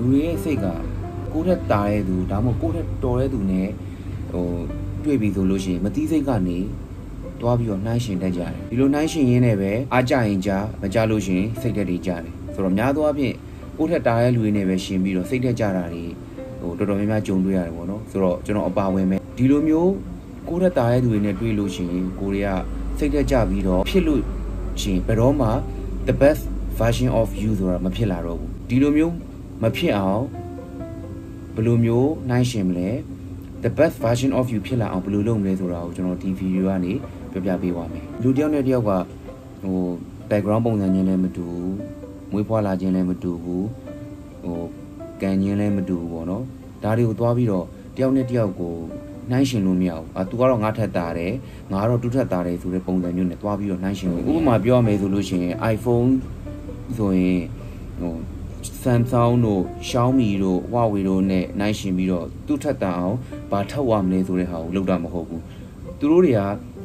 လူတွေရဲ့စိတ်ကကိုယ့်ထက်တာတဲ့သူဒါမှမဟုတ်ကိုယ့်ထက်တော်တဲ့သူနဲ့ဟိုတွေ့ပြီဆိုလို့ရှိရင်မတိစိတ်ကနေတွားပြီးတော့နှိုင်းရှင်တတ်ကြတယ်ဒီလိုနှိုင်းရှင်ရင်းနဲ့ပဲအားကြရင်ကြားမကြလို့ရှိရင်စိတ်သက်တွေကြတယ်ဆိုတော့များသောအားဖြင့်ကိုယ့်ထက်တာတဲ့လူတွေနဲ့ပဲရှင်ပြီးတော့စိတ်သက်ကြတာတွေဟိုတော်တော်များများကြုံတွေ့ရတယ်ပေါ့နော်ဆိုတော့ကျွန်တော်အပါဝင်ပဲဒီလိုမျိုးကိုယ့်ထက်တာတဲ့သူတွေနဲ့တွေ့လို့ရှိရင်ကိုတွေကစိတ်သက်ကြပြီးတော့ဖြစ်လို့ရှိရင်ဘယ်တော့မှ the best version of you ဆိုတာမဖြစ်လာတော့ဘူးဒီလိုမျိုး မဖြစ်အောင်ဘယ်လိုမျိုးနှိုင်းရှင်မလဲ the best version of you ဖြစ်လာအောင်ဘယ်လိုလုပ်မလဲဆိုတာကိုကျွန်တော်ဒီဗီဒီယိုကနေပြောပြပေးပါမယ်လူတစ်ယောက်နဲ့တစ်ယောက်ကဟို background ပုံစံချင်းလည်းမတူဘူးမွေးဖွားလာခြင်းလည်းမတူဘူးဟိုကန်ခြင်းလည်းမတူဘူးပေါ့နော်ဒါတွေကိုသွားပြီးတော့တယောက်နဲ့တယောက်ကိုနှိုင်းရှင်လို့မရဘူးအာ तू ကတော့ငါထက်တာတယ်ငါကတော့တူထက်တာတယ်ဆိုတဲ့ပုံစံမျိုးနဲ့သွားပြီးတော့နှိုင်းရှင်လို့ဥပမာပြောရမယ်ဆိုလို့ရှိရင် iPhone ဆိုရင်ဟို Samsung တို့ Xiaomi တို့ Huawei တို့နဲ့နှိုင်းရှင်ပြီးတော့သူ့ထက်တန်အောင်ဘာထောက်ရမလဲဆိုတဲ့ဟာကိုလုပ်တာမဟုတ်ဘူးသူတို့တွေက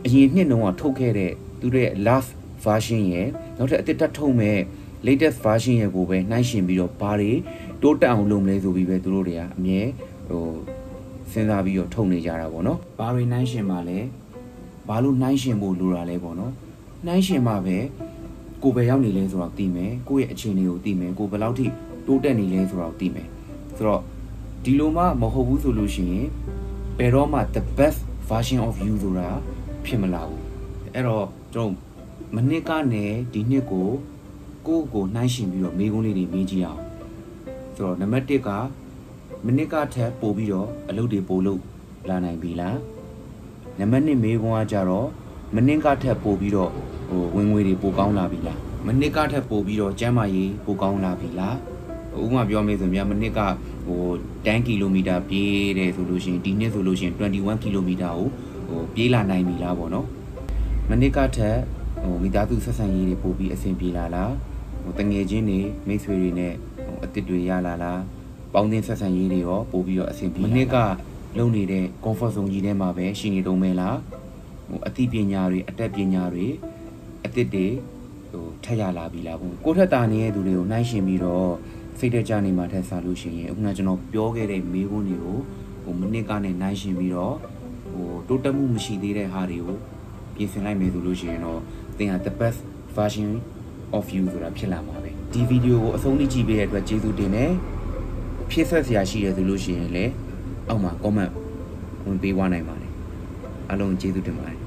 အရင်နှစ်တုန်းကထုတ်ခဲ့တဲ့သူတို့ရဲ့ last version ရဲ့နောက်ထပ်အသစ်တက်ထုတ်မဲ့ latest version ရဲ့ကိုပဲနှိုင်းရှင်ပြီးတော့ဘာတွေတိုးတက်အောင်လုပ်မလဲဆိုပြီးပဲသူတို့တွေကအမြဲဟိုစဉ်းစားပြီးတော့ထုတ်နေကြတာပေါ့နော်ဘာတွေနှိုင်းရှင်မှာလဲဘာလို့နှိုင်းရှင်ဖို့လိုတာလဲပေါ့နော်နှိုင်းရှင်မှာပဲ ကိုယ်ပဲရောက်နေလဲဆိုတော့သိမယ်ကိုယ့်ရဲ့အခြေအနေကိုသိမယ်ကိုယ်ဘယ်လောက်ထိတိုးတက်နေလဲဆိုတော့သိမယ်ဆိုတော့ဒီလိုမှမဟုတ်ဘူးဆိုလို့ရှိရင်ဘယ်တော့မှ the best version of you ဆိုတာဖြစ်မလာဘူးအဲ့တော့ကျွန်တော်မနစ်ကနေဒီနှစ်ကိုကိုယ့်ကိုနှိုင်းရှင်ပြီးတော့မေးခွန်းလေးတွေမေးကြည့်အောင်ဆိုတော့နံပါတ်1ကမနစ်ကထက်ပိုပြီးတော့အလုပ်တွေပိုလုပ်လာနိုင်ပြီလားနံပါတ်2မေးခွန်းကကြတော့ မနစ်ကထက်ပိုပြီးတော့ဟိုဝင်ငွေတွေပိုကောင်းလာပြီလားမနစ်ကထက်ပိုပြီးတော့ကျန်းမာရေးပိုကောင်းလာပြီလားဥပမာပြောမယ်ဆိုရင်မနစ်ကဟို10ကီလိုမီတာပြေးတယ်ဆိုလို့ရှိရင်ဒီနှစ်ဆိုလို့ရှိရင်21ကီလိုမီတာကိုဟိုပြေးလာနိုင်ပြီလားပေါ့နော်မနစ်ကထက်ဟိုမိသားစုဆက်ဆံရေးတွေပိုပြီးအဆင်ပြေလာလားဟိုတငယ်ချင်းတွေမိတ်ဆွေတွေနဲ့ဟိုအစ်စ်တွေရလာလားပေါင်းသင်းဆက်ဆံရေးတွေရောပိုပြီးတော့အဆင်ပြေမနစ်ကလုံနေတဲ့ comfort zone ကြီးထဲမှာပဲရှိနေတုံးမဲလားဟို အသိပညာတွေအတတ်ပညာတွေအသစ်တွေဟိုထက်ရလာပြီလားဘုကိုထက်တာနေတဲ့သူတွေကိုနှိုင်းရှင်ပြီးတော့စိတ်တကြနေမှာထက်စားလို့ရှိရင်အခုနကကျွန်တော်ပြောခဲ့တဲ့မေးခွန်းတွေကိုဟိုမိနစ်ကနေနှိုင်းရှင်ပြီးတော့ဟိုတိုးတက်မှုမရှိသေးတဲ့ဟာတွေကိုပြင်ဆင်လိုက်မယ်ဆိုလို့ရှိရင်တော့သင်ဟာ the best version of you ဆိုတာဖြစ်လာမှာပဲဒီဗီဒီယိုကိုအဆုံးထိကြည့်ပေးတဲ့အတွက်ကျေးဇူးတင်တယ်ဖြစ်ဆက်စရာရှိရဆိုလို့ရှိရင်လည်းအောက်မှာ comment ဝင်ပေးသွားနိုင်ပါတယ် အားလုံးကျေးဇူးတင်ပါတယ်